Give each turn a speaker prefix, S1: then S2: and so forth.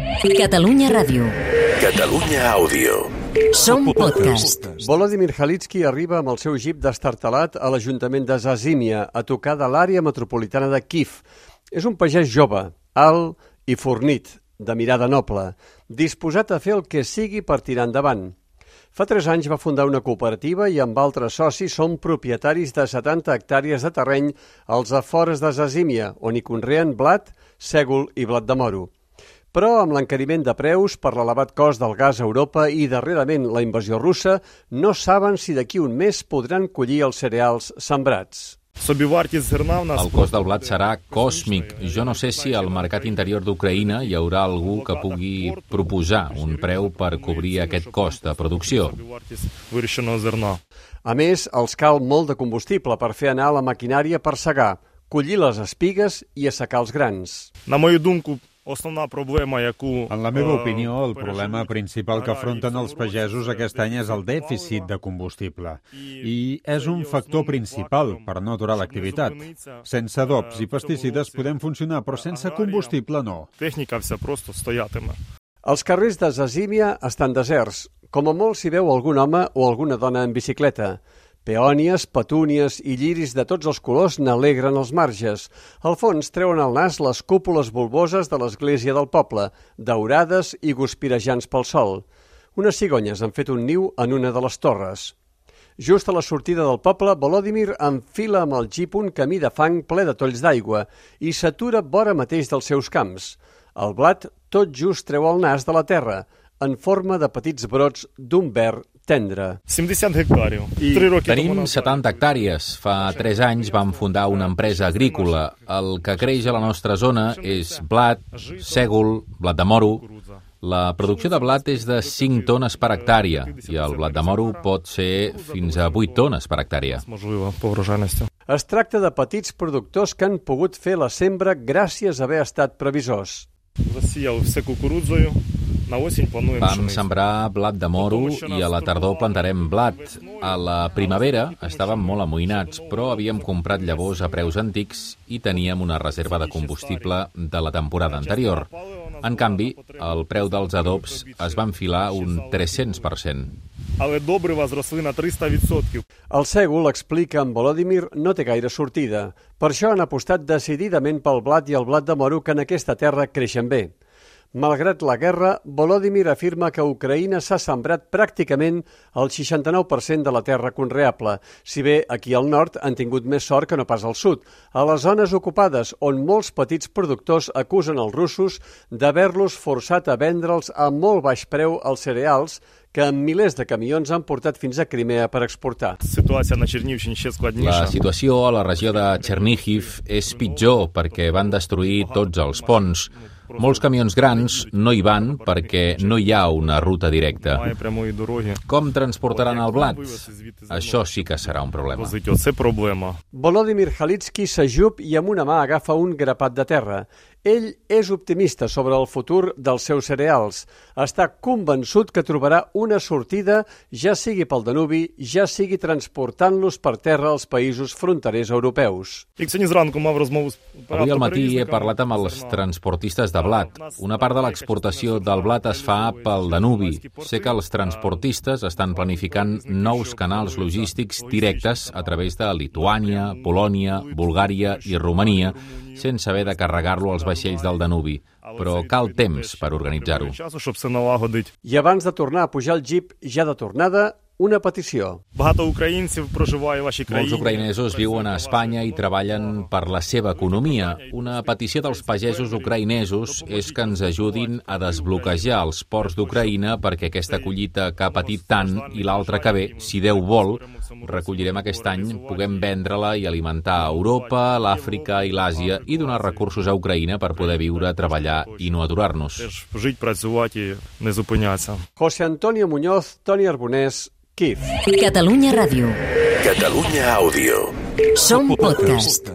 S1: Catalunya Ràdio.
S2: Catalunya Àudio.
S1: Som podcast.
S3: Volodymyr Halitsky arriba amb el seu jeep destartalat a l'Ajuntament de Zazimia, a tocar de l'àrea metropolitana de Kiev. És un pagès jove, alt i fornit, de mirada noble, disposat a fer el que sigui per tirar endavant. Fa tres anys va fundar una cooperativa i amb altres socis són propietaris de 70 hectàrees de terreny als afores de Zazimia, on hi conreen blat, sègol i blat de moro Però amb l'encariment de preus per l'elevat cost del gas a Europa i darrerament la invasió russa, no saben si d'aquí un mes podran collir els cereals sembrats.
S4: Собівартість зерна в нас
S5: El cost del blat serà còsmic. Jo no sé si al mercat interior d'Ucraïna hi haurà algú que pugui proposar un preu per cobrir aquest cost de producció.
S4: собівартість вирощеного зерна.
S3: A més, els cal molt de combustible per fer anar la maquinària per segar, collir les espigues i assecar els grans.
S4: На мою думку, основна проблема, яку
S6: En la meva
S4: е,
S6: opinió, el
S4: переживають
S6: problema principal que afronten els pagesos aquest any és el dèficit de combustible. I és un factor principal per no aturar l'activitat. Sense adobs i pesticides podem funcionar, però sense combustible no.
S4: Техніка вся просто стоятиме.
S3: Els carrers de Zazimia estan deserts. Com a molt s'hi veu algun home o alguna dona en bicicleta. Peònies, petúnies i lliris de tots els colors n'alegren els marges. Al fons treuen al nas les cúpules bulboses de l'església del poble, daurades i guspirejants pel sol. Unes cigonyes han fet un niu en una de les torres. Just a la sortida del poble, Volodymyr enfila amb el jeep un camí de fang ple de tolls d'aigua i s'atura vora mateix dels seus camps. El blat tot just treu el nas de la terra, en forma de petits brots d'un verd tendre.
S4: 70 гектарів. Три роки тому
S5: Tenim
S4: назад.
S5: 70 hectàrees. Fa 3 anys vam fundar una empresa agrícola. El que creix a la nostra zona és blat, sègol, blat de moro. La producció de blat és de 5 tones per hectàrea i el blat de moro pot ser fins a 8 tones per hectàrea.
S4: Можливо, по врожайності.
S3: Es tracta de petits productors que han pogut fer la sembra gràcies a haver estat previsors.
S4: Засіяли все кукурудзою. На осінь плануємо
S5: Vam
S4: пшеницю.
S5: sembrar blat de moro i a la tardor plantarem blat. A la primavera estàvem molt amoïnats, però havíem comprat llavors a preus antics i teníem una reserva de combustible de la temporada anterior. En canvi, el preu dels adobs es va enfilar un 300%.
S4: Але добрива зросли на 300%.
S3: El sègol, explica en Volodymyr, no té gaire sortida. Per això han apostat decididament pel blat i el blat de moro que en aquesta terra creixen bé. Malgrat la guerra, Volodymyr afirma que Ucraïna s'ha sembrat pràcticament el 69% de la terra conreable, si bé aquí al nord han tingut més sort que no pas al sud, a les zones ocupades on molts petits productors acusen els russos d'haver-los forçat a vendre'ls a molt baix preu els cereals que amb milers de camions han portat fins a Crimea per exportar.
S5: La situació a la regió de Chernihiv és pitjor perquè van destruir tots els ponts. Molts camions grans no hi van perquè no hi ha una ruta directa. Com transportaran el blat? Això sí que serà un problema.
S3: Volodymyr Halitsky s'ajup i amb una mà agafa un grapat de terra ell és optimista sobre el futur dels seus cereals. Està convençut que trobarà una sortida, ja sigui pel Danubi, ja sigui transportant-los per terra als països fronterers europeus.
S5: Avui al matí he parlat amb els transportistes de blat. Una part de l'exportació del blat es fa pel Danubi. Sé que els transportistes estan planificant nous canals logístics directes a través de Lituània, Polònia, Bulgària i Romania, sense haver de carregar-lo als vaixells del Danubi, però cal temps per organitzar-ho.
S3: I abans de tornar a pujar el jeep, ja de tornada, una petició.
S5: Molts ucraïnesos viuen a Espanya i treballen per la seva economia. Una petició dels pagesos ucraïnesos és que ens ajudin a desbloquejar els ports d'Ucraïna perquè aquesta collita que ha patit tant i l'altra que ve, si Déu vol, recollirem aquest any, puguem vendre-la i alimentar a Europa, l'Àfrica i l'Àsia i donar recursos a Ucraïna per poder viure, treballar i no aturar-nos.
S3: José Antonio Muñoz, Toni Arbonés, Kiev.
S1: Catalunya Ràdio.
S2: Catalunya Àudio.
S1: Som podcast.